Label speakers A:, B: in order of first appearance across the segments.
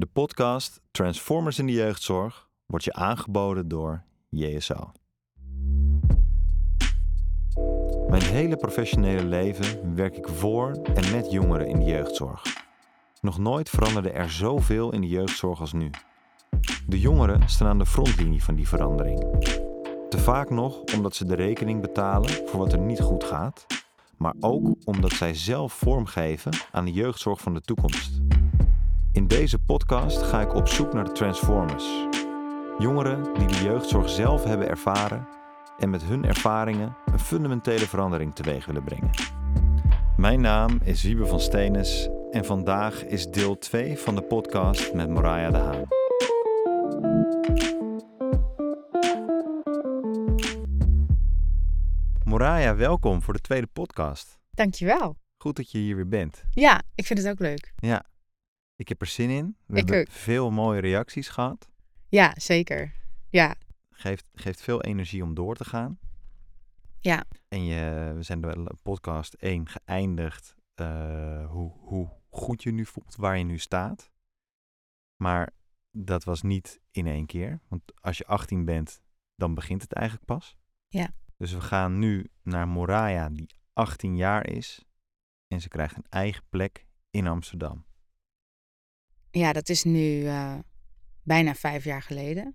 A: De podcast Transformers in de jeugdzorg wordt je aangeboden door JSO. Mijn hele professionele leven werk ik voor en met jongeren in de jeugdzorg. Nog nooit veranderde er zoveel in de jeugdzorg als nu. De jongeren staan aan de frontlinie van die verandering. Te vaak nog omdat ze de rekening betalen voor wat er niet goed gaat, maar ook omdat zij zelf vormgeven aan de jeugdzorg van de toekomst. In deze podcast ga ik op zoek naar de Transformers. Jongeren die de jeugdzorg zelf hebben ervaren en met hun ervaringen een fundamentele verandering teweeg willen brengen. Mijn naam is Wiebe van Stenis en vandaag is deel 2 van de podcast met Moraya de Haan. Moraya, welkom voor de tweede podcast.
B: Dankjewel.
A: Goed dat je hier weer bent.
B: Ja, ik vind het ook leuk.
A: Ja, ik heb er zin in. We
B: Ik
A: hebben
B: ook.
A: veel mooie reacties gehad.
B: Ja, zeker. Ja,
A: Geeft, geeft veel energie om door te gaan.
B: Ja.
A: En je, we zijn de podcast 1 geëindigd. eh, hoe, hoe goed je nu voelt, waar je nu staat. Maar dat was niet in één keer. Want als je 18 bent, dan begint het eigenlijk pas.
B: Ja.
A: Dus we gaan nu naar Moraya, die 18 jaar is. En ze krijgt een eigen plek in Amsterdam.
B: Ja dat is nu eh, bijna vijf jaar geleden.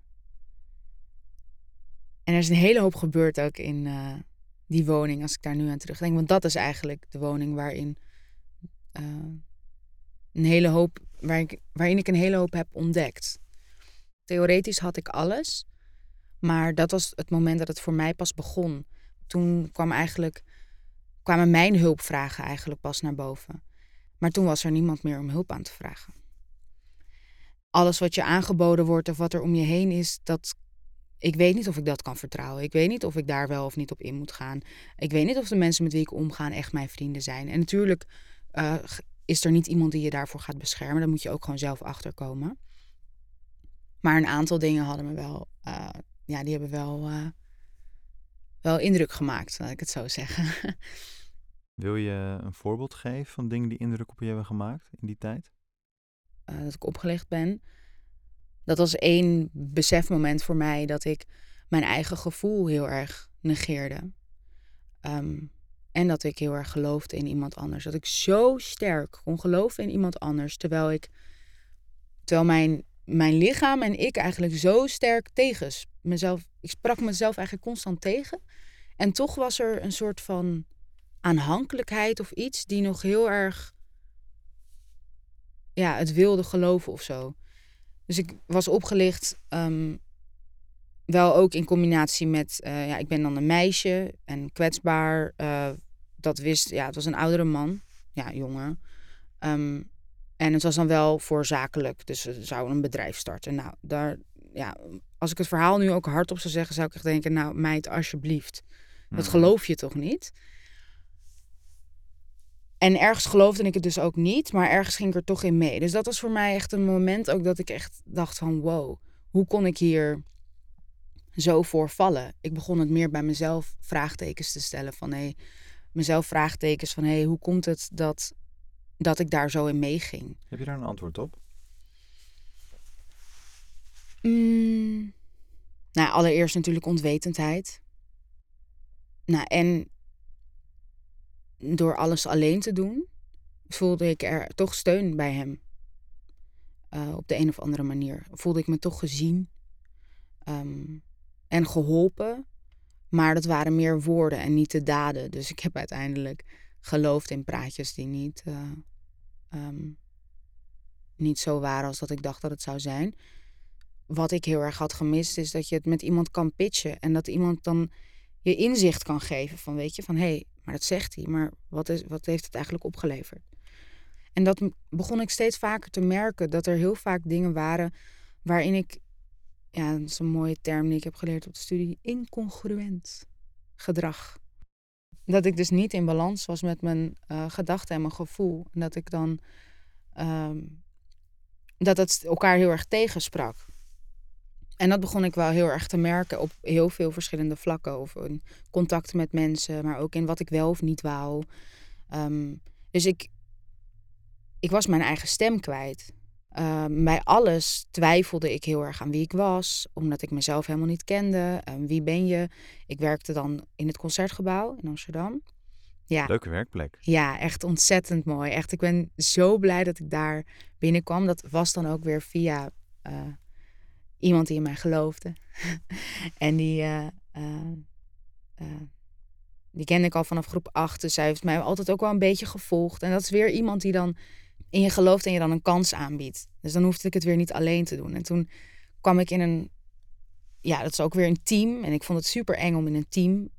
B: En er is een hele hoop gebeurd ook in eh, die woning, als ik daar nu aan terugdenk. Want dat is eigenlijk de woning waarin eh, een hele hoop, ik, waarin ik een hele hoop heb ontdekt. Theoretisch had ik alles, maar dat was het moment dat het voor mij pas begon. Toen kwam eigenlijk, kwamen mijn hulpvragen eigenlijk pas naar boven. Maar toen was er niemand meer om hulp aan te vragen. Alles wat je aangeboden wordt of wat er om je heen is, dat ik weet niet of ik dat kan vertrouwen. Ik weet niet of ik daar wel of niet op in moet gaan. Ik weet niet of de mensen met wie ik omga echt mijn vrienden zijn. En natuurlijk eh, is er niet iemand die je daarvoor gaat beschermen. Daar moet je ook gewoon zelf achterkomen. Maar een aantal dingen hadden me wel, eh, ja, die hebben wel, eh, wel indruk gemaakt, laat ik het zo zeggen.
A: Wil je een voorbeeld geven van dingen die indruk op je hebben gemaakt in die tijd?
B: Eh, dat ik opgelegd ben. Dat was één besefmoment voor mij dat ik mijn eigen gevoel heel erg negeerde. Ehm, en dat ik heel erg geloofde in iemand anders. Dat ik zo sterk kon geloven in iemand anders. Terwijl ik, terwijl mijn, mijn lichaam en ik eigenlijk zo sterk tegen mezelf. Ik sprak mezelf eigenlijk constant tegen. En toch was er een soort van aanhankelijkheid of iets die nog heel erg ja, het wilde geloven of zo. Dus ik was opgelicht, ehm, wel ook in combinatie met, eh, ja, ik ben dan een meisje en kwetsbaar. eh, dat wist, ja, het was een oudere man, ja, jongen. Ehm, en het was dan wel voor zakelijk, dus ze zouden een bedrijf starten. Nou, daar, ja, als ik het verhaal nu ook hardop zou zeggen, zou ik echt denken, nou, meid, alsjeblieft. Dat
A: Mhm.
B: geloof je toch niet? En ergens geloofde ik het dus ook niet, maar ergens ging ik er toch in mee. Dus dat was voor mij echt een moment ook dat ik echt dacht van wow, hoe kon ik hier zo voor vallen? Ik begon het meer bij mezelf vraagtekens te stellen van hé, mezelf vraagtekens van hé, hoe komt het dat, dat ik daar zo in meeging?
A: Heb je daar een antwoord op?
B: Mm, nou, allereerst natuurlijk onwetendheid. Nou, en door alles alleen te doen, voelde ik er toch steun bij hem. Eh, op de een of andere manier. Voelde ik me toch gezien ehm, en geholpen. Maar dat waren meer woorden en niet de daden. Dus ik heb uiteindelijk geloofd in praatjes die niet, eh, ehm, niet zo waren als dat ik dacht dat het zou zijn wat ik heel erg had gemist, is dat je het met iemand kan pitchen. En dat iemand dan je inzicht kan geven van, weet je, van hé, hey, maar dat zegt hij, maar wat, is, wat heeft het eigenlijk opgeleverd? En dat begon ik steeds vaker te merken, dat er heel vaak dingen waren waarin ik, ja, dat is een mooie term die ik heb geleerd op de studie, incongruent gedrag. Dat ik dus niet in balans was met mijn eh, gedachten en mijn gevoel. En dat ik dan, ehm, dat het elkaar heel erg tegensprak. En dat begon ik wel heel erg te merken op heel veel verschillende vlakken. Of in contacten met mensen, maar ook in wat ik wel of niet wou. Ehm, dus ik, ik was mijn eigen stem kwijt. Ehm, bij alles twijfelde ik heel erg aan wie ik was, omdat ik mezelf helemaal niet kende. Um, wie ben je? Ik werkte dan in het concertgebouw in Amsterdam.
A: Ja. Leuke werkplek.
B: Ja, echt ontzettend mooi. Echt, ik ben zo blij dat ik daar binnenkwam. Dat was dan ook weer via uh, iemand die in mij geloofde. en die, uh, uh, die kende ik al vanaf groep 8. Dus zij heeft mij altijd ook wel een beetje gevolgd. En dat is weer iemand die dan in je gelooft en je dan een kans aanbiedt. Dus dan hoefde ik het weer niet alleen te doen. En toen kwam ik in een, ja, dat is ook weer een team. En ik vond het super eng om in een team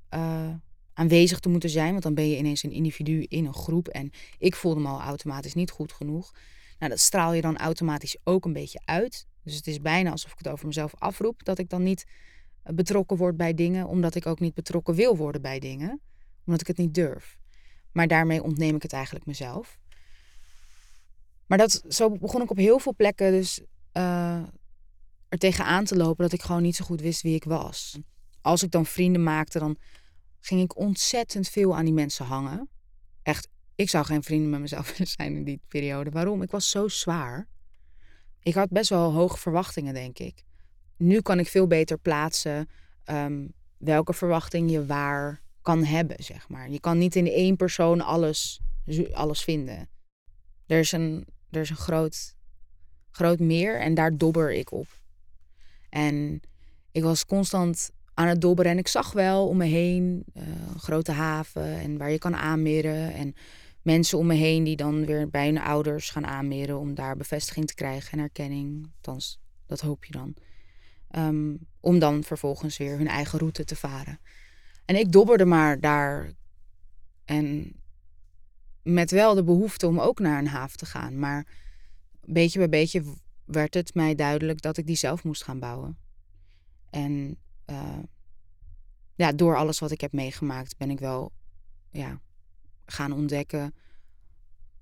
B: aanwezig te moeten zijn. Want dan ben je ineens een individu in een groep. En ik voelde me al automatisch niet goed genoeg. Nou, dat straal je dan automatisch ook een beetje uit. Dus het is bijna alsof ik het over mezelf afroep. Dat ik dan niet eh, betrokken word bij dingen. Omdat ik ook niet betrokken wil worden bij dingen. Omdat ik het niet durf. Maar daarmee ontneem ik het eigenlijk mezelf. Maar dat, zo begon ik op heel veel plekken dus uh, er tegenaan te lopen dat ik gewoon niet zo goed wist wie ik was. Als ik dan vrienden maakte, dan ging ik ontzettend veel aan die mensen hangen. Echt, ik zou geen vrienden met mezelf willen zijn in die periode. Waarom? Ik was zo zwaar. Ik had best wel hoge verwachtingen, denk ik. Nu kan ik veel beter plaatsen um, welke verwachting je waar kan hebben, zeg maar. Je kan niet in één persoon alles, alles vinden. Er is een er is een groot, groot meer en daar dobber ik op. En ik was constant aan het dobberen en ik zag wel om me heen een grote haven en waar je kan aanmeren. En mensen om me heen die dan weer bij hun ouders gaan aanmeren om daar bevestiging te krijgen en erkenning. Althans, dat hoop je dan. Um, om dan vervolgens weer hun eigen route te varen. En ik dobberde maar daar. En met wel de behoefte om ook naar een haven te gaan. Maar beetje bij beetje werd het mij duidelijk dat ik die zelf moest gaan bouwen. En uh, ja, door alles wat ik heb meegemaakt ben ik wel ja, gaan ontdekken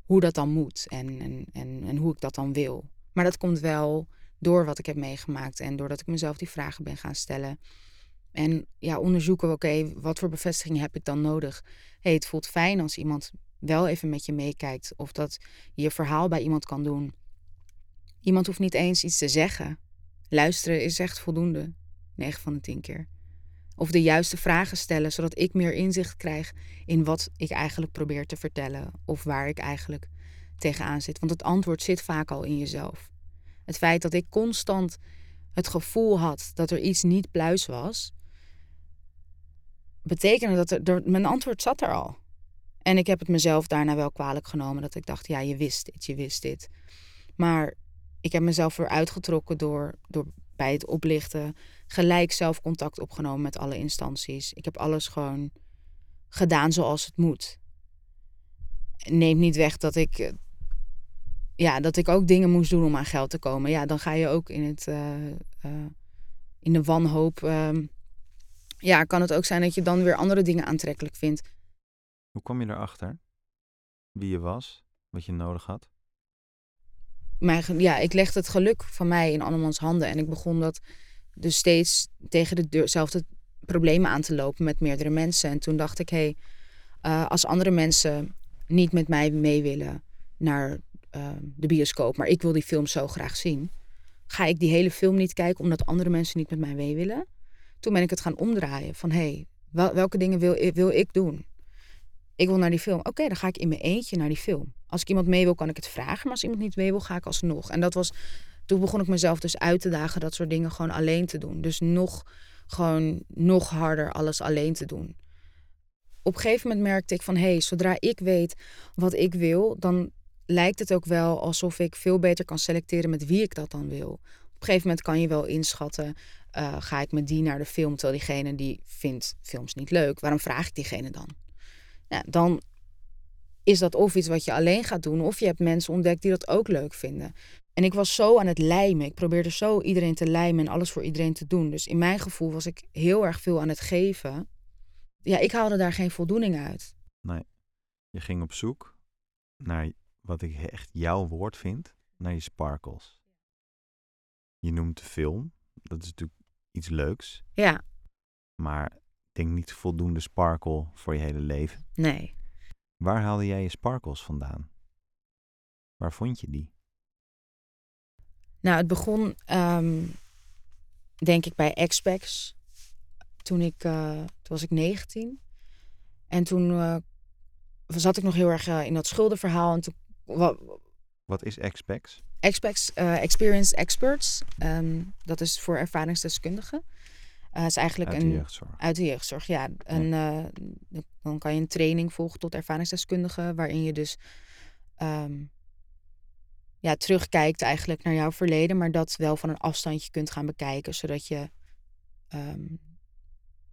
B: hoe dat dan moet en, en, en, en hoe ik dat dan wil. Maar dat komt wel door wat ik heb meegemaakt en doordat ik mezelf die vragen ben gaan stellen. En ja, onderzoeken, oké, wat voor bevestiging heb ik dan nodig? hey, het voelt fijn als iemand wel even met je meekijkt. Of dat je je verhaal bij iemand kan doen. Iemand hoeft niet eens iets te zeggen. Luisteren is echt voldoende. 9 van de 10 keer. Of de juiste vragen stellen, zodat ik meer inzicht krijg in wat ik eigenlijk probeer te vertellen. Of waar ik eigenlijk tegenaan zit. Want het antwoord zit vaak al in jezelf. Het feit dat ik constant het gevoel had dat er iets niet pluis was, betekende dat er, mijn antwoord zat er al. En ik heb het mezelf daarna wel kwalijk genomen dat ik dacht, ja, je wist dit, je wist dit. Maar ik heb mezelf weer uitgetrokken door, door bij het oplichten gelijk zelf contact opgenomen met alle instanties. Ik heb alles gewoon gedaan zoals het moet. Neemt niet weg dat ik, eh, ja, dat ik ook dingen moest doen om aan geld te komen. Ja, dan ga je ook in, het, uh, uh, in de wanhoop. Uh, ja, kan het ook zijn dat je dan weer andere dingen aantrekkelijk vindt.
A: Hoe kwam je erachter? Wie je was, wat je nodig had?
B: Mijn, ja, ik legde het geluk van mij in andermans handen. En ik begon dat dus steeds tegen dezelfde problemen aan te lopen met meerdere mensen. En toen dacht ik, hé, hey, uh, als andere mensen niet met mij mee willen naar uh, de bioscoop, maar ik wil die film zo graag zien, ga ik die hele film niet kijken omdat andere mensen niet met mij mee willen. Toen ben ik het gaan omdraaien van, hé, hey, wel, welke dingen wil, wil ik doen? ik wil naar die film. Oké, dan ga ik in mijn eentje naar die film. Als ik iemand mee wil, kan ik het vragen. Maar als iemand niet mee wil, ga ik alsnog. En dat was, toen begon ik mezelf dus uit te dagen dat soort dingen gewoon alleen te doen. Dus nog, gewoon nog harder alles alleen te doen. Op een gegeven moment merkte ik van, hé, hey, zodra ik weet wat ik wil, dan lijkt het ook wel alsof ik veel beter kan selecteren met wie ik dat dan wil. Op een gegeven moment kan je wel inschatten, uh, ga ik met die naar de film, terwijl diegene die vindt films niet leuk. Waarom vraag ik diegene dan? Dan is dat of iets wat je alleen gaat doen, of je hebt mensen ontdekt die dat ook leuk vinden. En ik was zo aan het lijmen. Ik probeerde zo iedereen te lijmen en alles voor iedereen te doen. Dus in mijn gevoel was ik heel erg veel aan het geven. Ja, ik haalde daar geen voldoening uit.
A: Nee. Je ging op zoek naar wat ik echt jouw woord vind, naar je sparkles. Je noemt de film. Dat is natuurlijk iets leuks.
B: Ja.
A: Maar denk niet voldoende sparkle voor je hele leven.
B: Nee.
A: Waar haalde jij je sparkles vandaan? Waar vond je die?
B: Nou, het begon ehm, denk ik bij Expex. Toen ik, uh, toen was ik 19. En toen uh, zat ik nog heel erg uh, in dat schuldenverhaal. En toen,
A: Wat is Expex?
B: Expex, Experienced Experts. Um, dat is voor ervaringsdeskundigen. Uh, is eigenlijk
A: uit
B: een,
A: de jeugdzorg.
B: Uit de jeugdzorg, ja. Een, ja. Uh, dan kan je een training volgen tot ervaringsdeskundige, waarin je dus um, ja, terugkijkt eigenlijk naar jouw verleden, maar dat wel van een afstandje kunt gaan bekijken, zodat je um,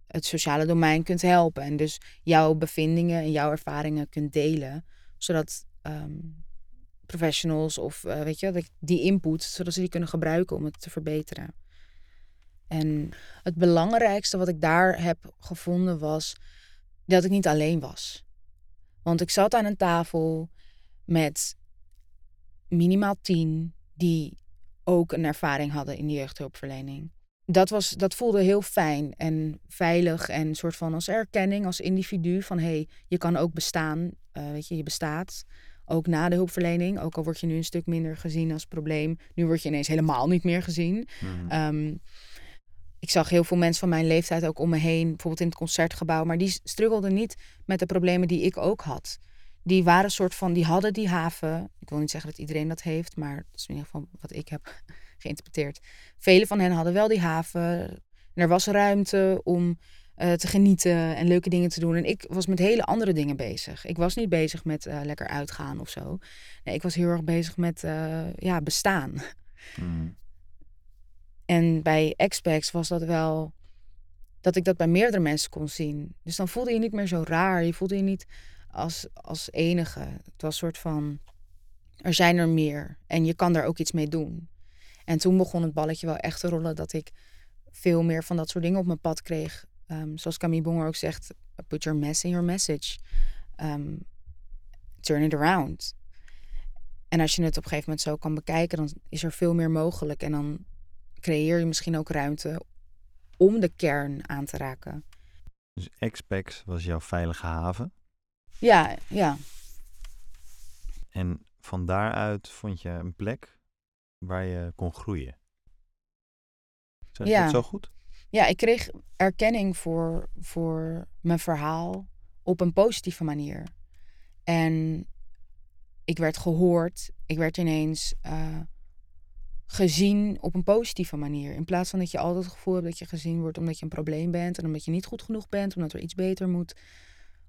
B: het sociale domein kunt helpen. En dus jouw bevindingen en jouw ervaringen kunt delen, zodat um, professionals of uh, weet je, die input, zodat ze die kunnen gebruiken om het te verbeteren. En het belangrijkste wat ik daar heb gevonden was dat ik niet alleen was. Want ik zat aan een tafel met minimaal tien die ook een ervaring hadden in de jeugdhulpverlening. Dat, was, dat voelde heel fijn en veilig en een soort van als erkenning als individu van hé, hey, je kan ook bestaan, uh, weet je, je bestaat. Ook na de hulpverlening, ook al word je nu een stuk minder gezien als probleem. Nu word je ineens helemaal niet meer gezien. Mm. Um, ik zag heel veel mensen van mijn leeftijd ook om me heen, bijvoorbeeld in het concertgebouw, maar die struggelden niet met de problemen die ik ook had. Die waren een soort van, die hadden die haven. Ik wil niet zeggen dat iedereen dat heeft, maar dat is in ieder geval wat ik heb geïnterpreteerd. Vele van hen hadden wel die haven. er was ruimte om uh, te genieten en leuke dingen te doen. En ik was met hele andere dingen bezig. Ik was niet bezig met uh, lekker uitgaan of zo. Nee, ik was heel erg bezig met uh, ja, bestaan. Mm. En bij Expex was dat wel dat ik dat bij meerdere mensen kon zien. Dus dan voelde je niet meer zo raar. Je voelde je niet als, als enige. Het was een soort van, er zijn er meer en je kan daar ook iets mee doen. En toen begon het balletje wel echt te rollen dat ik veel meer van dat soort dingen op mijn pad kreeg. Um, zoals Camille Bonger ook zegt, put your mess in your message. Um, turn it around. En als je het op een gegeven moment zo kan bekijken, dan is er veel meer mogelijk. En dan creëer je misschien ook ruimte om de kern aan te raken.
A: Dus Expex was jouw veilige haven?
B: Ja, ja.
A: En van daaruit vond je een plek waar je kon groeien. Is
B: ja.
A: dat zo goed?
B: Ja, ik kreeg erkenning voor, voor mijn verhaal op een positieve manier. En ik werd gehoord. Ik werd ineens uh, gezien op een positieve manier. In plaats van dat je altijd het gevoel hebt dat je gezien wordt omdat je een probleem bent en omdat je niet goed genoeg bent, omdat er iets beter moet,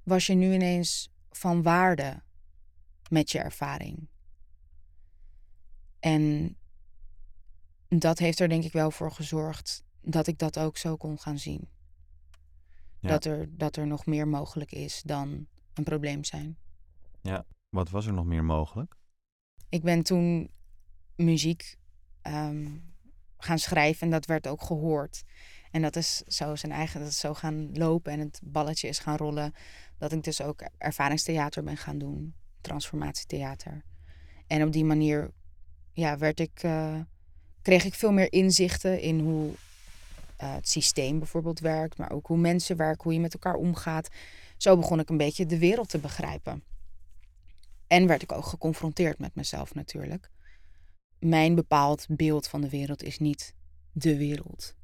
B: was je nu ineens van waarde met je ervaring. En dat heeft er denk ik wel voor gezorgd dat ik dat ook zo kon gaan zien. Ja. Dat, er, dat er nog meer mogelijk is dan een probleem zijn.
A: Ja, wat was er nog meer mogelijk?
B: Ik ben toen muziek um, gaan schrijven en dat werd ook gehoord. En dat is zo zijn eigen, dat is zo gaan lopen en het balletje is gaan rollen. Dat ik dus ook ervaringstheater ben gaan doen, transformatietheater. En op die manier ja, werd ik, uh, kreeg ik veel meer inzichten in hoe uh, het systeem bijvoorbeeld werkt, maar ook hoe mensen werken, hoe je met elkaar omgaat. Zo begon ik een beetje de wereld te begrijpen. En werd ik ook geconfronteerd met mezelf natuurlijk mijn bepaald beeld van de wereld is niet de wereld.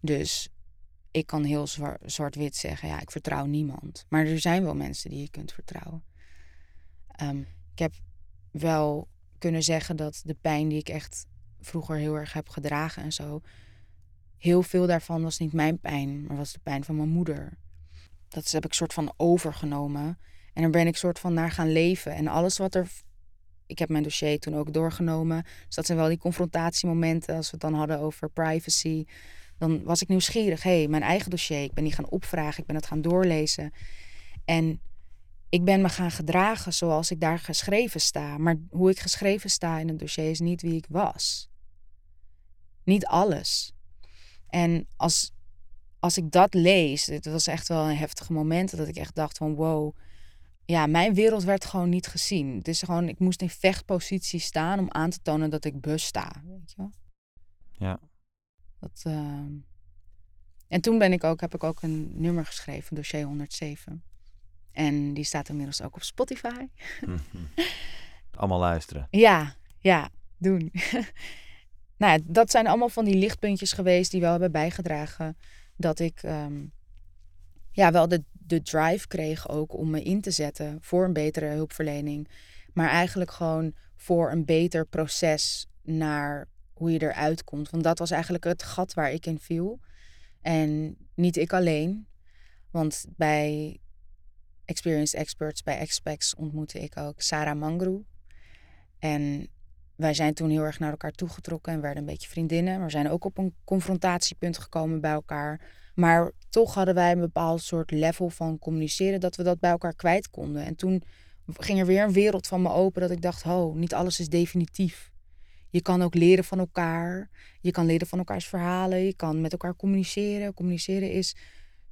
B: Dus ik kan heel zwart-wit zeggen, ja, ik vertrouw niemand. Maar er zijn wel mensen die je kunt vertrouwen. Um, ik heb wel kunnen zeggen dat de pijn die ik echt vroeger heel erg heb gedragen en zo, heel veel daarvan was niet mijn pijn, maar was de pijn van mijn moeder. Dat heb ik soort van overgenomen. En daar ben ik soort van naar gaan leven. En alles wat er ik heb mijn dossier toen ook doorgenomen. Dus dat zijn wel die confrontatiemomenten. Als we het dan hadden over privacy. Dan was ik nieuwsgierig. Hé, hey, mijn eigen dossier. Ik ben die gaan opvragen. Ik ben het gaan doorlezen. En ik ben me gaan gedragen zoals ik daar geschreven sta. Maar hoe ik geschreven sta in het dossier is niet wie ik was. Niet alles. En als, als ik dat lees, het was echt wel een heftige moment dat ik echt dacht van wow, ja, mijn wereld werd gewoon niet gezien. Het is gewoon, ik moest in vechtpositie staan om aan te tonen dat ik besta. Weet je wel?
A: Ja.
B: Dat, uh... En toen ben ik ook, heb ik ook een nummer geschreven, dossier 107. En die staat inmiddels ook op Spotify.
A: Mm -hmm. Allemaal luisteren.
B: Ja, ja, doen. nou ja, dat zijn allemaal van die lichtpuntjes geweest die wel hebben bijgedragen dat ik ehm, ja, wel de, de drive kreeg ook om me in te zetten voor een betere hulpverlening. Maar eigenlijk gewoon voor een beter proces naar hoe je eruit komt. Want dat was eigenlijk het gat waar ik in viel. En niet ik alleen. Want bij Experienced Experts, bij Expex ontmoette ik ook Sarah Mangru. En wij zijn toen heel erg naar elkaar toegetrokken en werden een beetje vriendinnen. We zijn ook op een confrontatiepunt gekomen bij elkaar. Maar toch hadden wij een bepaald soort level van communiceren dat we dat bij elkaar kwijt konden. En toen ging er weer een wereld van me open dat ik dacht, ho, niet alles is definitief. Je kan ook leren van elkaar. Je kan leren van elkaars verhalen. Je kan met elkaar communiceren. Communiceren is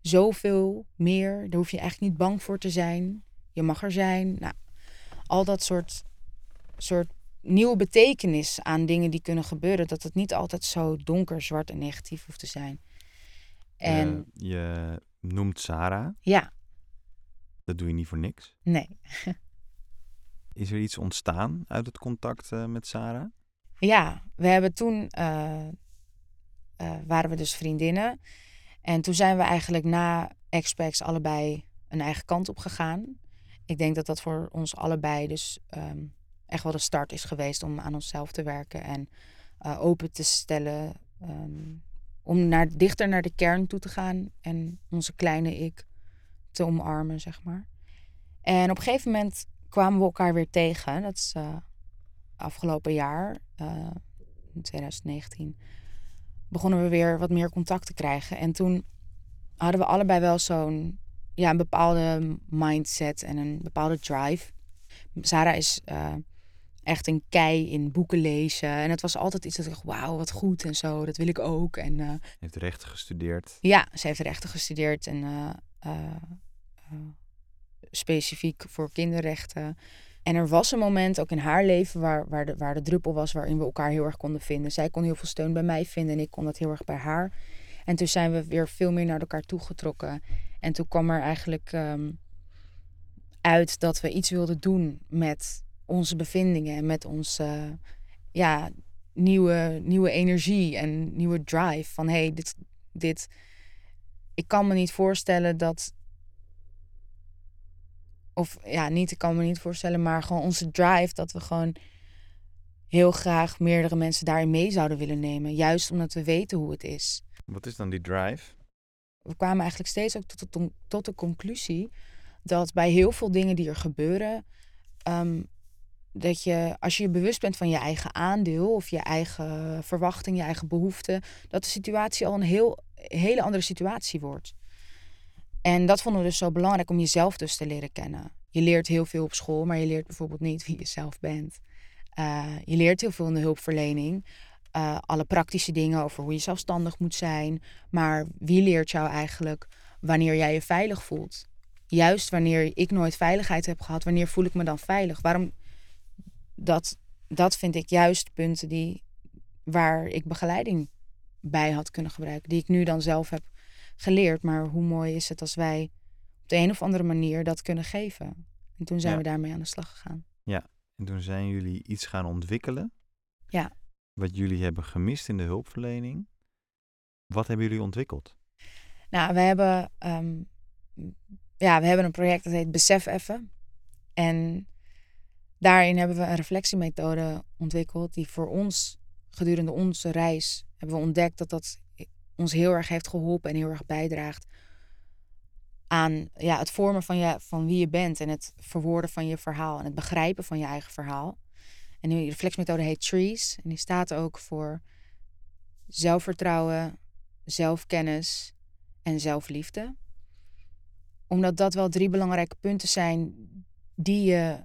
B: zoveel meer. Daar hoef je eigenlijk niet bang voor te zijn. Je mag er zijn. Nou, al dat soort, soort nieuwe betekenis aan dingen die kunnen gebeuren. Dat het niet altijd zo donker, zwart en negatief hoeft te zijn.
A: En, je noemt Sarah.
B: Ja.
A: Dat doe je niet voor niks.
B: Nee.
A: Is er iets ontstaan uit het contact uh, met Sarah?
B: Ja, we hebben toen uh, uh, waren we dus vriendinnen. En toen zijn we eigenlijk na Expex allebei een eigen kant op gegaan. Ik denk dat dat voor ons allebei dus um, echt wel de start is geweest om aan onszelf te werken en open te stellen. Um, om naar, dichter naar de kern toe te gaan en onze kleine ik te omarmen, zeg maar. En op een gegeven moment kwamen we elkaar weer tegen. Dat is uh, afgelopen jaar, uh, in 2019, begonnen we weer wat meer contact te krijgen. En toen hadden we allebei wel zo'n ja, een bepaalde mindset en een bepaalde drive. Sarah is uh, echt een kei in boeken lezen. En het was altijd iets dat ik dacht, wauw, wat goed en zo. Dat wil ik ook. En, uh,
A: heeft rechten gestudeerd.
B: Ja, ze heeft rechten gestudeerd. En uh, specifiek voor kinderrechten. En er was een moment ook in haar leven waar, waar, de, waar de druppel was waarin we elkaar heel erg konden vinden. Zij kon heel veel steun bij mij vinden en ik kon dat heel erg bij haar. En toen zijn we weer veel meer naar elkaar toegetrokken. En toen kwam er eigenlijk um, uit dat we iets wilden doen met onze bevindingen en met onze ja, nieuwe, nieuwe energie en nieuwe drive. Van hé, hey, dit, dit. Ik kan me niet voorstellen dat. Of ja, niet, ik kan me niet voorstellen, maar gewoon onze drive dat we gewoon heel graag meerdere mensen daarin mee zouden willen nemen. Juist omdat we weten hoe het is.
A: Wat is dan die drive?
B: We kwamen eigenlijk steeds ook tot de, tot de conclusie dat bij heel veel dingen die er gebeuren, um, dat je, als je je bewust bent van je eigen aandeel of je eigen verwachting, je eigen behoeften, dat de situatie al een heel, hele andere situatie wordt. En dat vonden we dus zo belangrijk om jezelf dus te leren kennen. Je leert heel veel op school, maar je leert bijvoorbeeld niet wie je zelf bent. Uh, je leert heel veel in de hulpverlening. Uh, alle praktische dingen over hoe je zelfstandig moet zijn. Maar wie leert jou eigenlijk wanneer jij je veilig voelt? Juist wanneer ik nooit veiligheid heb gehad, wanneer voel ik me dan veilig? Waarom dat, dat vind ik juist punten die, waar ik begeleiding bij had kunnen gebruiken. Die ik nu dan zelf heb geleerd. Maar hoe mooi is het als wij op de een of andere manier dat kunnen geven. En toen zijn
A: Ja.
B: we daarmee aan de slag gegaan.
A: Ja, en toen zijn jullie iets gaan ontwikkelen.
B: Ja.
A: Wat jullie hebben gemist in de hulpverlening. Wat hebben jullie ontwikkeld?
B: Nou, we hebben, ehm, ja, we hebben een project dat heet Besef Even. En daarin hebben we een reflectiemethode ontwikkeld die voor ons gedurende onze reis hebben we ontdekt dat dat ons heel erg heeft geholpen en heel erg bijdraagt aan ja, het vormen van, je, van wie je bent en het verwoorden van je verhaal en het begrijpen van je eigen verhaal. En die reflectiemethode heet TREES en die staat ook voor zelfvertrouwen, zelfkennis en zelfliefde. Omdat dat wel drie belangrijke punten zijn die je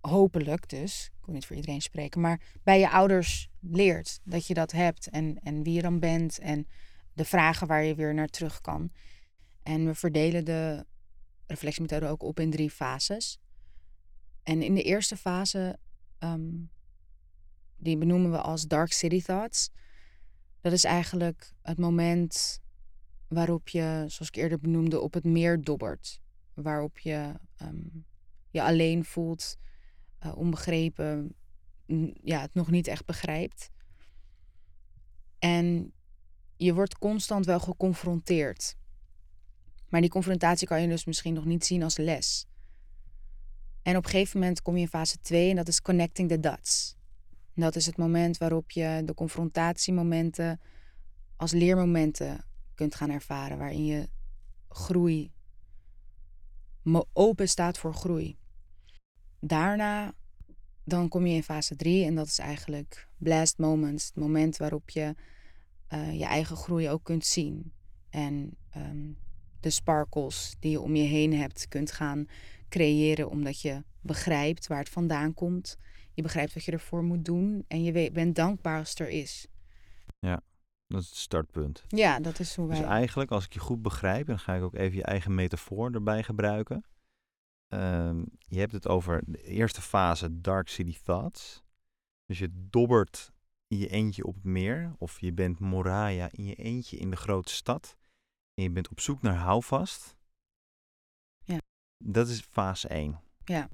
B: hopelijk dus, ik wil niet voor iedereen spreken, maar bij je ouders leert dat je dat hebt en, en wie je dan bent en de vragen waar je weer naar terug kan. En we verdelen de reflectiemethode ook op in drie fases. En in de eerste fase, ehm, die benoemen we als Dark City Thoughts. Dat is eigenlijk het moment waarop je, zoals ik eerder benoemde, op het meer dobbert. Waarop je ehm, je alleen voelt, uh, onbegrepen, ja, het nog niet echt begrijpt. En je wordt constant wel geconfronteerd. Maar die confrontatie kan je dus misschien nog niet zien als les. En op een gegeven moment kom je in fase 2 en dat is connecting the dots. Dat is het moment waarop je de confrontatiemomenten als leermomenten kunt gaan ervaren, waarin je groei open staat voor groei. Daarna dan kom je in fase 3 en dat is eigenlijk blast moments, het moment waarop je uh, je eigen groei ook kunt zien. En um, de sparkles die je om je heen hebt kunt gaan creëren omdat je begrijpt waar het vandaan komt. Je begrijpt wat je ervoor moet doen en je bent dankbaar als er is.
A: Ja, dat is het startpunt.
B: Ja, dat is hoe
A: dus
B: wij...
A: Dus eigenlijk, als ik je goed begrijp, dan ga ik ook even je eigen metafoor erbij gebruiken. Ehm, je hebt het over de eerste fase Dark City Thoughts. Dus je dobbert in je eentje op het meer. Of je bent Moraya in je eentje in de grote stad. En je bent op zoek naar houvast.
B: Ja.
A: Dat is fase 1.
B: Ja.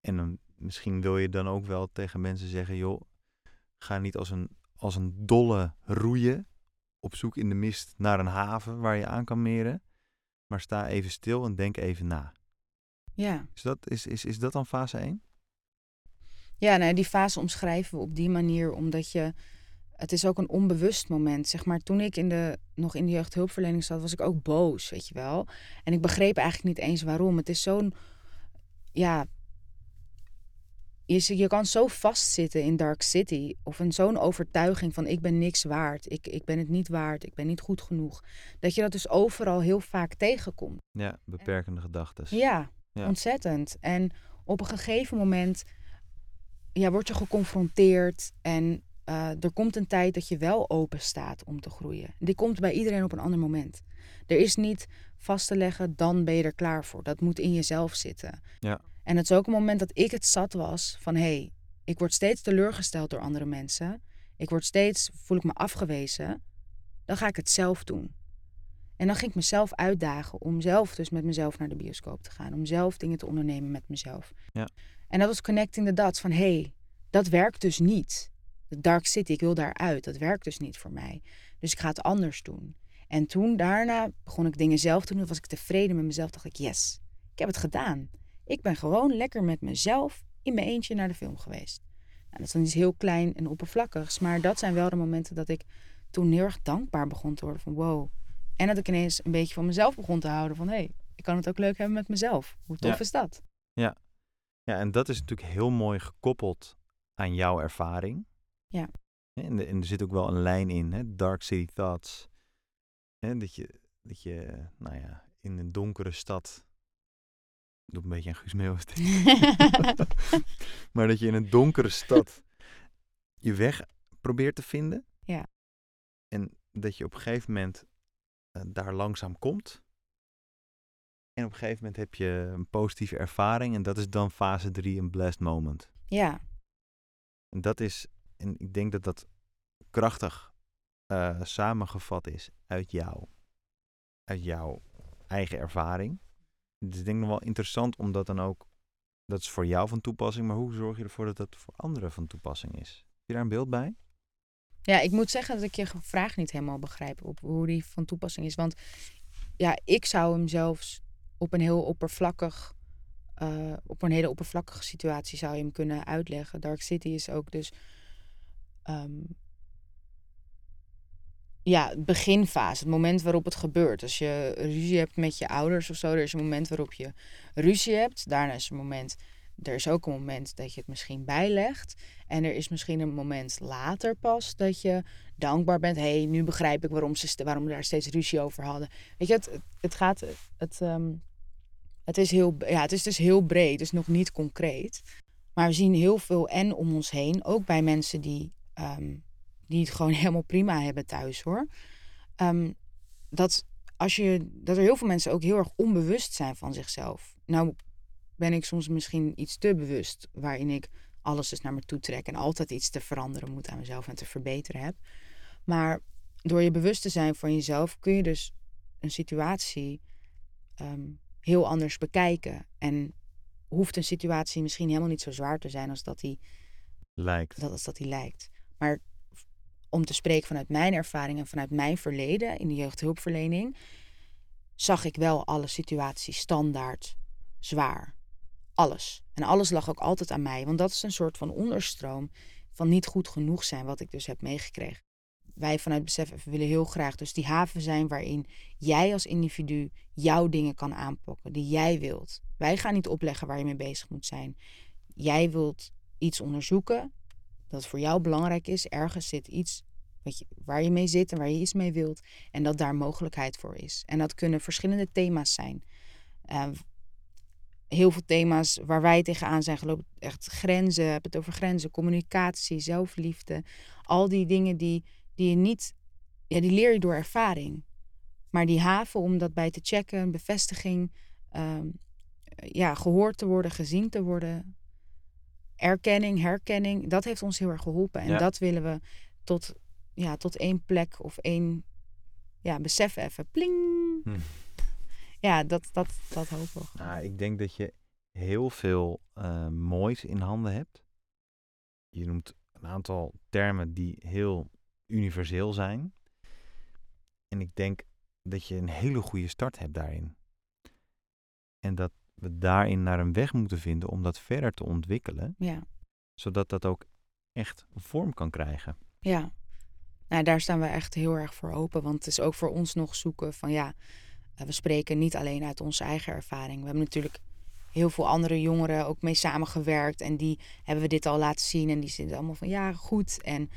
A: En dan, misschien wil je dan ook wel tegen mensen zeggen: joh, ga niet als een, als een dolle roeien op zoek in de mist naar een haven waar je aan kan meren. Maar sta even stil en denk even na.
B: Ja.
A: Is dat, is, is, is dat dan fase 1?
B: Ja, nou, die fase omschrijven we op die manier omdat je. Het is ook een onbewust moment. Zeg maar, toen ik in de, nog in de jeugdhulpverlening zat, was ik ook boos, weet je wel. En ik begreep eigenlijk niet eens waarom. Het is zo'n. Ja. Je, je kan zo vastzitten in Dark City. Of in zo'n overtuiging van ik ben niks waard. Ik, ik ben het niet waard. Ik ben niet goed genoeg. Dat je dat dus overal heel vaak tegenkomt.
A: Ja, beperkende gedachten.
B: Ja, Ontzettend. En op een gegeven moment ja, word je geconfronteerd en uh, er komt een tijd dat je wel open staat om te groeien. Die komt bij iedereen op een ander moment. Er is niet vast te leggen, dan ben je er klaar voor. Dat moet in jezelf zitten.
A: Ja.
B: En het is ook een moment dat ik het zat was van hé, hey, ik word steeds teleurgesteld door andere mensen. Ik word steeds, voel ik me afgewezen. Dan ga ik het zelf doen. En dan ging ik mezelf uitdagen om zelf dus met mezelf naar de bioscoop te gaan. Om zelf dingen te ondernemen met mezelf.
A: Ja.
B: En dat was connecting the dots van hé, hey, dat werkt dus niet. De Dark City, ik wil daaruit. Dat werkt dus niet voor mij. Dus ik ga het anders doen. En toen daarna begon ik dingen zelf te doen. was ik tevreden met mezelf. Dacht ik, yes, ik heb het gedaan. Ik ben gewoon lekker met mezelf in mijn eentje naar de film geweest. Nou, dat is dan iets heel klein en oppervlakkigs. Maar dat zijn wel de momenten dat ik toen heel erg dankbaar begon te worden. Van wow, en dat ik ineens een beetje van mezelf begon te houden. Van hé, hey, ik kan het ook leuk hebben met mezelf. Hoe tof is dat?
A: Ja. ja, en dat is natuurlijk heel mooi gekoppeld aan jouw ervaring.
B: Ja.
A: En, en er zit ook wel een lijn in, hè? Dark City Thoughts. Hè? Dat, je, dat je, nou ja, in een donkere stad. Doe een beetje een Guus Meeuwis maar dat je in een donkere stad je weg probeert te vinden.
B: Ja.
A: En dat je op een gegeven moment daar langzaam komt. En op een gegeven moment heb je een positieve ervaring en dat is dan fase 3, een blessed moment.
B: Ja.
A: En dat is, en ik denk dat dat krachtig uh, samengevat is uit jou, uit jouw eigen ervaring. Dus ik denk nog wel interessant om dat dan ook, dat is voor jou van toepassing, maar hoe zorg je ervoor dat dat voor anderen van toepassing is? Heb je daar een beeld bij?
B: Ja, ik moet zeggen dat ik je vraag niet helemaal begrijp op hoe die van toepassing is. Want ja, ik zou hem zelfs op een heel oppervlakkig, uh, op een hele oppervlakkige situatie zou je hem kunnen uitleggen. Dark City is ook dus um, ja, beginfase, het moment waarop het gebeurt. Als je ruzie hebt met je ouders of zo, er is een moment waarop je ruzie hebt. Daarna is een moment er is ook een moment dat je het misschien bijlegt. En er is misschien een moment later pas dat je dankbaar bent. Hé, hey, nu begrijp ik waarom, ze, waarom we daar steeds ruzie over hadden. Weet je, het, het gaat. Het, um, het, is heel, ja, het is dus heel breed, dus nog niet concreet. Maar we zien heel veel en om ons heen. Ook bij mensen die, um, die het gewoon helemaal prima hebben thuis hoor. Um, dat, als je, dat er heel veel mensen ook heel erg onbewust zijn van zichzelf. Nou, ben ik soms misschien iets te bewust, waarin ik alles dus naar me toe trek en altijd iets te veranderen moet aan mezelf en te verbeteren heb. Maar door je bewust te zijn van jezelf kun je dus een situatie ehm, heel anders bekijken. En hoeft een situatie misschien helemaal niet zo zwaar te zijn als dat die
A: lijkt.
B: Dat, als dat die lijkt. Maar om te spreken vanuit mijn ervaring en vanuit mijn verleden in de jeugdhulpverlening, zag ik wel alle situaties standaard zwaar. Alles. En alles lag ook altijd aan mij, want dat is een soort van onderstroom van niet goed genoeg zijn, wat ik dus heb meegekregen. Wij vanuit Besef willen heel graag dus die haven zijn waarin jij als individu jouw dingen kan aanpakken, die jij wilt. Wij gaan niet opleggen waar je mee bezig moet zijn. Jij wilt iets onderzoeken dat voor jou belangrijk is. Ergens zit iets wat je, waar je mee zit en waar je iets mee wilt. En dat daar mogelijkheid voor is. En dat kunnen verschillende thema's zijn. Uh, heel veel thema's waar wij tegenaan zijn gelopen. Echt grenzen, heb het over grenzen, communicatie, zelfliefde. Al die dingen die, die je niet, ja, die leer je door ervaring. Maar die haven om dat bij te checken, bevestiging, um, ja, gehoord te worden, gezien te worden, erkenning, herkenning, dat heeft ons heel erg geholpen. En dat willen we tot, ja, tot één plek of één ja, besef even. Pling! Hm. Ja, dat, dat, dat hoop ik.
A: Nou, ik denk dat je heel veel uh, moois in handen hebt. Je noemt een aantal termen die heel universeel zijn. En ik denk dat je een hele goede start hebt daarin. En dat we daarin naar een weg moeten vinden om dat verder te ontwikkelen.
B: Ja.
A: Zodat dat ook echt vorm kan krijgen.
B: Ja, nou, daar staan we echt heel erg voor open. Want het is ook voor ons nog zoeken van ja, eh, we spreken niet alleen uit onze eigen ervaring. We hebben natuurlijk heel veel andere jongeren ook mee samengewerkt. En die hebben we dit al laten zien. En die zitten allemaal van ja, goed. En,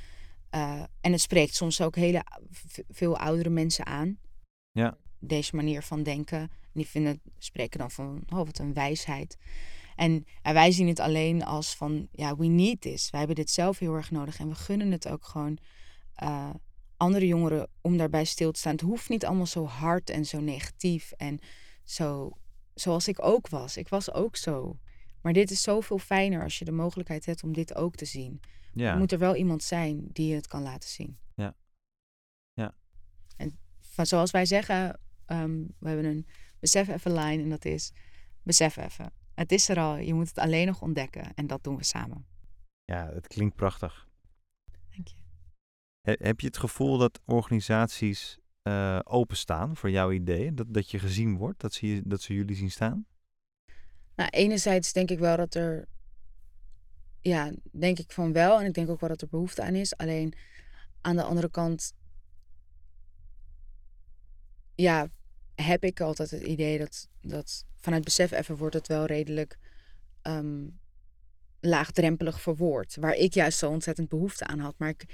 B: uh, en het spreekt soms ook hele veel oudere mensen aan.
A: Ja.
B: Deze manier van denken. Die vinden, spreken dan van, oh, wat een wijsheid. En, en, wij zien het alleen als van, ja, we need this. Wij hebben dit zelf heel erg nodig. En we gunnen het ook gewoon uh, andere jongeren om daarbij stil te staan. Het hoeft niet allemaal zo hard en zo negatief. En zo, zoals ik ook was. Ik was ook zo. Maar dit is zoveel fijner als je de mogelijkheid hebt om dit ook te zien. Ja. Moet er wel iemand zijn die het kan laten zien.
A: Ja. Ja.
B: En van, zoals wij zeggen, um, we hebben een besef even line en dat is besef even. Het is er al, je moet het alleen nog ontdekken en dat doen we samen.
A: Ja, het klinkt prachtig. Heb je het gevoel dat organisaties uh, openstaan voor jouw ideeën? Dat, dat je gezien wordt, dat ze, dat ze jullie zien staan?
B: Nou, enerzijds denk ik wel dat er, ja, denk ik van wel. En ik denk ook wel dat er behoefte aan is. Alleen aan de andere kant, ja, heb ik altijd het idee dat, dat vanuit besef even wordt het wel redelijk um, laagdrempelig verwoord. Waar ik juist zo ontzettend behoefte aan had. Maar ik,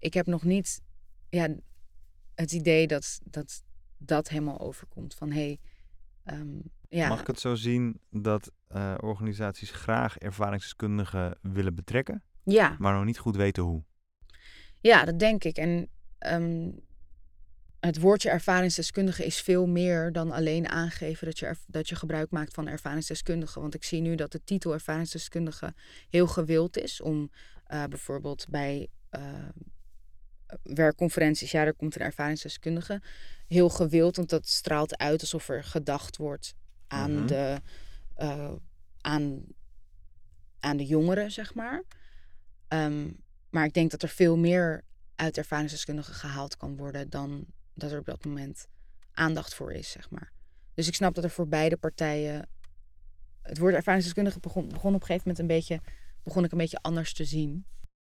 B: ik heb nog niet ja, het idee dat dat, dat helemaal overkomt. Van hey, um, ja.
A: Mag ik het zo zien dat uh, organisaties graag ervaringsdeskundigen willen betrekken?
B: Ja.
A: Maar nog niet goed weten hoe?
B: Ja, dat denk ik. En um, het woordje ervaringsdeskundige is veel meer dan alleen aangeven dat je, dat je gebruik maakt van ervaringsdeskundige. Want ik zie nu dat de titel ervaringsdeskundige heel gewild is om uh, bijvoorbeeld bij uh, werkconferenties, ja, er komt een ervaringsdeskundige. Heel gewild, want dat straalt uit alsof er gedacht wordt aan, mm -hmm. de, uh, aan, aan de jongeren, zeg maar. Um, maar ik denk dat er veel meer uit ervaringsdeskundigen gehaald kan worden dan dat er op dat moment aandacht voor is, zeg maar. Dus ik snap dat er voor beide partijen. Het woord ervaringsdeskundige begon, begon op een gegeven moment een beetje. begon ik een beetje anders te zien.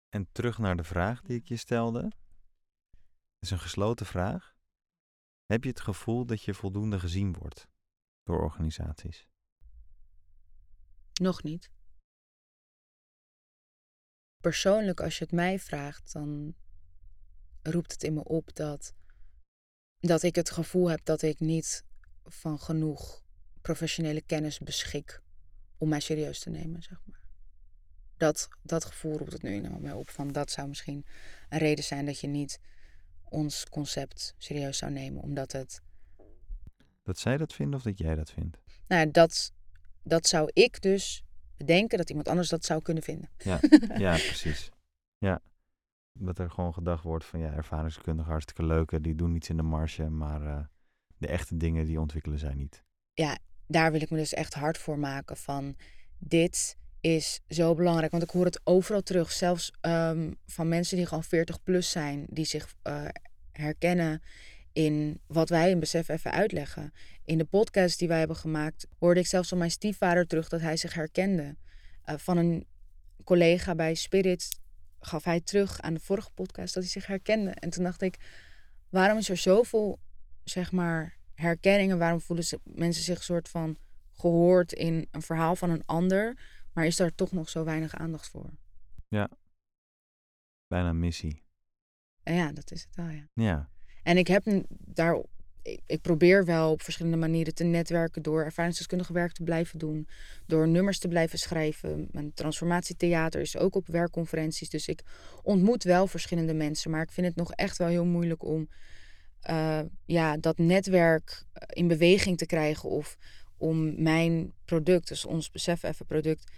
A: En terug naar de vraag die ik je stelde. Is een gesloten vraag. Heb je het gevoel dat je voldoende gezien wordt door organisaties?
B: Nog niet. Persoonlijk, als je het mij vraagt, dan roept het in me op dat dat ik het gevoel heb dat ik niet van genoeg professionele kennis beschik om mij serieus te nemen, zeg maar. Dat, dat gevoel roept het nu in mij op. Van dat zou misschien een reden zijn dat je niet ons concept serieus zou nemen, omdat het.
A: Dat zij dat vinden of dat jij dat vindt?
B: Nou, dat, dat zou ik dus bedenken dat iemand anders dat zou kunnen vinden.
A: Ja, ja precies. Ja dat er gewoon gedacht wordt van ja, ervaringskundigen hartstikke leuke, die doen iets in de marge, maar uh, de echte dingen die ontwikkelen zij niet.
B: Ja, daar wil ik me dus echt hard voor maken van dit is zo belangrijk. Want ik hoor het overal terug. Zelfs ehm, van mensen die gewoon 40 plus zijn. Die zich uh, herkennen in wat wij in Besef even uitleggen. In de podcast die wij hebben gemaakt, hoorde ik zelfs van mijn stiefvader terug dat hij zich herkende. Uh, van een collega bij Spirit gaf hij terug aan de vorige podcast dat hij zich herkende. En toen dacht ik, waarom is er zoveel, zeg maar, herkenningen? Waarom voelen ze, mensen zich soort van gehoord in een verhaal van een ander, maar is daar toch nog zo weinig aandacht voor?
A: Ja, bijna missie.
B: En ja, dat is het wel, ja.
A: Ja.
B: En ik heb daar, ik probeer wel op verschillende manieren te netwerken door ervaringsdeskundig werk te blijven doen, door nummers te blijven schrijven. Mijn transformatietheater is ook op werkconferenties, dus ik ontmoet wel verschillende mensen, maar ik vind het nog echt wel heel moeilijk om uh, ja, dat netwerk in beweging te krijgen of om mijn product, dus ons besef even product.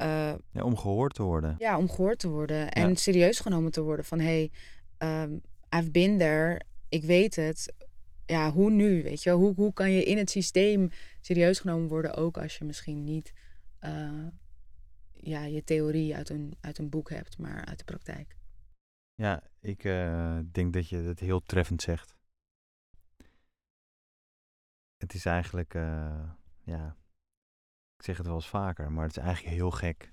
B: Uh,
A: ja, om gehoord te worden.
B: Ja, om gehoord te worden en serieus genomen te worden van hey, um, I've been there ik weet het. Ja, hoe nu? Weet je, hoe, hoe kan je in het systeem serieus genomen worden, ook als je misschien niet uh, ja, je theorie uit een, uit een boek hebt, maar uit de praktijk?
A: Ja, ik uh, denk dat je het heel treffend zegt. Het is eigenlijk, uh, ja, ik zeg het wel eens vaker, maar het is eigenlijk heel gek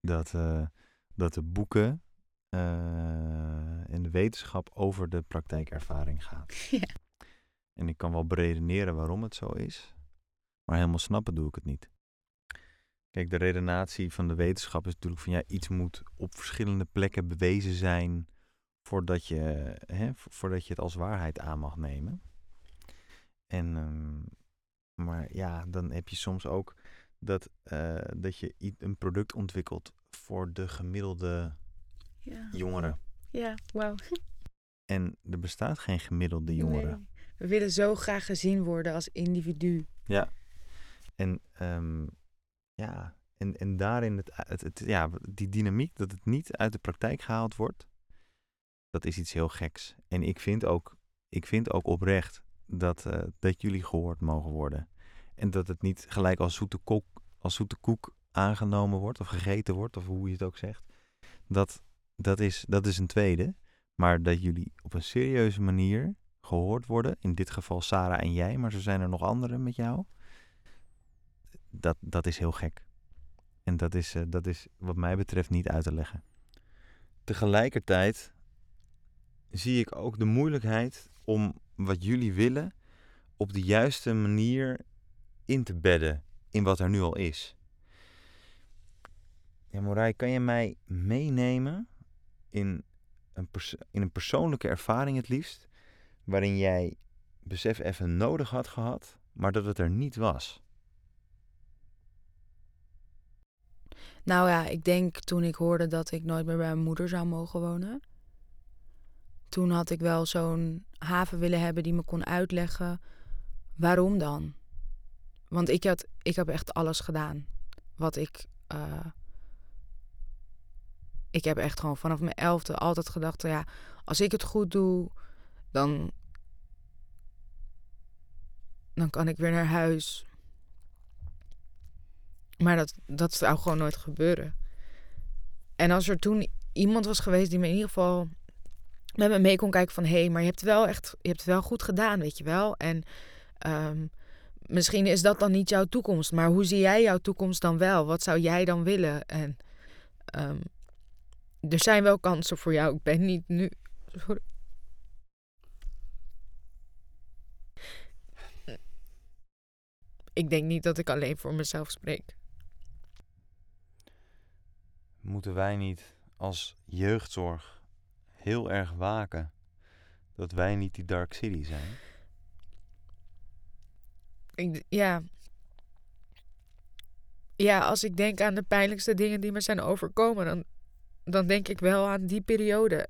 A: dat, dat de boeken uh, in de wetenschap over de praktijkervaring gaat. Ja. En ik kan wel beredeneren waarom het zo is, maar helemaal snappen doe ik het niet. Kijk, de redenatie van de wetenschap is natuurlijk van ja, iets moet op verschillende plekken bewezen zijn voordat je, hè, voordat je het als waarheid aan mag nemen. En, um, maar ja, dan heb je soms ook dat, uh, dat je een product ontwikkelt voor de gemiddelde ja. jongeren.
B: Ja, wauw.
A: En er bestaat geen gemiddelde jongere. Nee.
B: We willen zo graag gezien worden als individu.
A: Ja. En um, ja, en, en daarin het, het, het, ja, die dynamiek, dat het niet uit de praktijk gehaald wordt, dat is iets heel geks. En ik vind ook, ik vind ook oprecht dat, uh, dat jullie gehoord mogen worden. En dat het niet gelijk als zoete, koek, als zoete koek aangenomen wordt of gegeten wordt, of hoe je het ook zegt. Dat, dat is, dat is een tweede. Maar dat jullie op een serieuze manier gehoord worden. In dit geval Sarah en jij, maar zo zijn er nog anderen met jou. Dat, dat is heel gek. En dat is, uh, dat is wat mij betreft niet uit te leggen. Tegelijkertijd zie ik ook de moeilijkheid om wat jullie willen op de juiste manier in te bedden in wat er nu al is. Ja, Morai, kan je mij meenemen in een, in een persoonlijke ervaring het liefst, waarin jij besef even nodig had gehad, maar dat het er niet was?
B: Nou ja, ik denk toen ik hoorde dat ik nooit meer bij mijn moeder zou mogen wonen. Toen had ik wel zo'n haven willen hebben die me kon uitleggen waarom dan. Want ik, had, ik heb echt alles gedaan wat ik uh, ik heb echt gewoon vanaf mijn elfde altijd gedacht: ja, als ik het goed doe, dan, dan kan ik weer naar huis. Maar dat, dat zou gewoon nooit gebeuren. En als er toen iemand was geweest die me in ieder geval met me mee kon kijken van... hé, hey, maar je hebt wel echt je hebt wel goed gedaan, weet je wel. En um, misschien is dat dan niet jouw toekomst. Maar hoe zie jij jouw toekomst dan wel? Wat zou jij dan willen? En um, er zijn wel kansen voor jou. Ik ben niet nu. Sorry. Ik denk niet dat ik alleen voor mezelf spreek.
A: Moeten wij niet als jeugdzorg heel erg waken dat wij niet die Dark City zijn?
B: Ik, ja. Ja, als ik denk aan de pijnlijkste dingen die me zijn overkomen, dan dan denk ik wel aan die periode.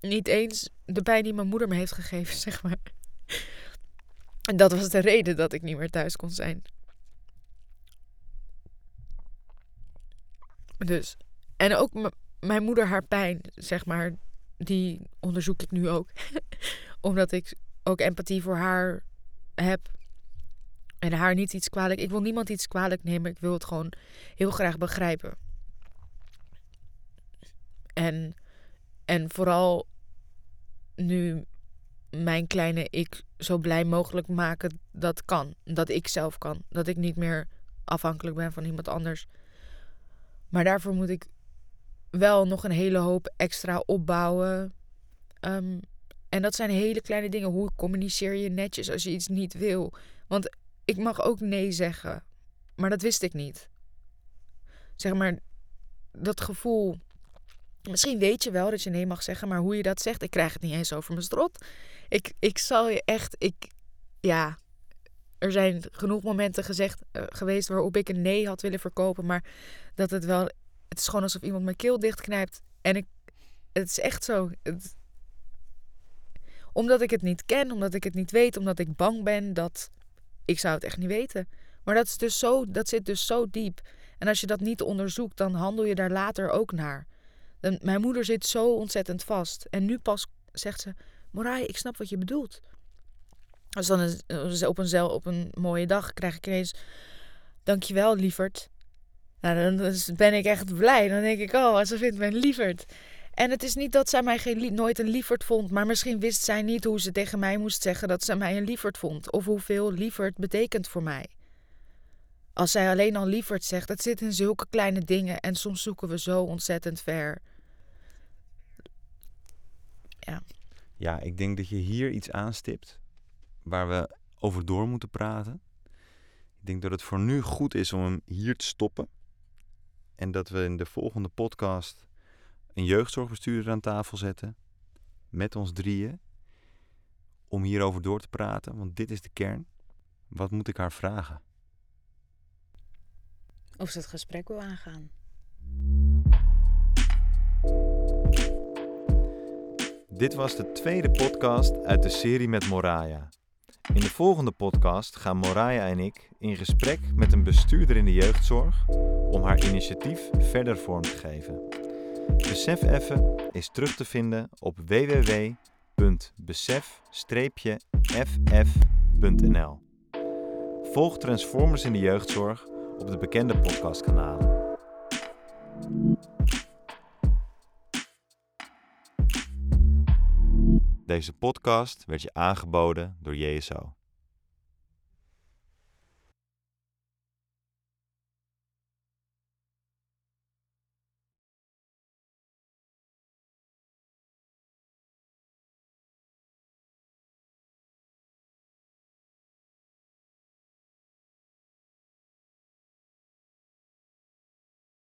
B: Niet eens de pijn die mijn moeder me heeft gegeven, zeg maar. En dat was de reden dat ik niet meer thuis kon zijn. Dus. En ook mijn moeder, haar pijn, zeg maar, die onderzoek ik nu ook. Omdat ik ook empathie voor haar heb. En haar niet iets kwalijk. Ik wil niemand iets kwalijk nemen. Ik wil het gewoon heel graag begrijpen. En, en vooral nu mijn kleine ik zo blij mogelijk maken dat kan. Dat ik zelf kan. Dat ik niet meer afhankelijk ben van iemand anders. Maar daarvoor moet ik wel nog een hele hoop extra opbouwen. Ehm, en dat zijn hele kleine dingen. Hoe communiceer je netjes als je iets niet wil? Want ik mag ook nee zeggen. Maar dat wist ik niet. Zeg maar, dat gevoel. Misschien weet je wel dat je nee mag zeggen, maar hoe je dat zegt, ik krijg het niet eens over mijn strot. Ik, ik zal je echt, ik, ja, er zijn genoeg momenten gezegd, uh, geweest waarop ik een nee had willen verkopen, maar dat het wel, het is gewoon alsof iemand mijn keel dichtknijpt. En ik, het is echt zo. Omdat ik het niet ken, omdat ik het niet weet, omdat ik bang ben dat ik zou het echt niet weten. Maar dat, is dus zo, dat zit dus zo diep. En als je dat niet onderzoekt, dan handel je daar later ook naar. mijn moeder zit zo ontzettend vast. En nu pas zegt ze: Morai, ik snap wat je bedoelt. Dus dan is, op, een, op een mooie dag krijg ik ineens: Dankjewel, lieverd. Nou, dan ben ik echt blij. Dan denk ik: Oh, ze vindt mij lieverd. En het is niet dat zij mij geen, nooit een lieverd vond, maar misschien wist zij niet hoe ze tegen mij moest zeggen dat ze mij een lieverd vond. Of hoeveel lieverd betekent voor mij. Als zij alleen al lieverd zegt, het zit in zulke kleine dingen en soms zoeken we zo ontzettend ver.
A: Ja. Ja, ik denk dat je hier iets aanstipt waar we over door moeten praten. Ik denk dat het voor nu goed is om hem hier te stoppen. En dat we in de volgende podcast een jeugdzorgbestuurder aan tafel zetten. Met ons drieën. Om hierover door te praten, want dit is de kern. Wat moet ik haar vragen?
C: Of ze het gesprek wil aangaan.
A: Dit was de tweede podcast uit de serie met Moraya. In de volgende podcast gaan Moraya en ik in gesprek met een bestuurder in de jeugdzorg om haar initiatief verder vorm te geven. Besef Even is terug te vinden op www.besef-ff.nl. Volg Transformers in de jeugdzorg op de bekende podcastkanalen. Deze podcast werd je aangeboden door JSO.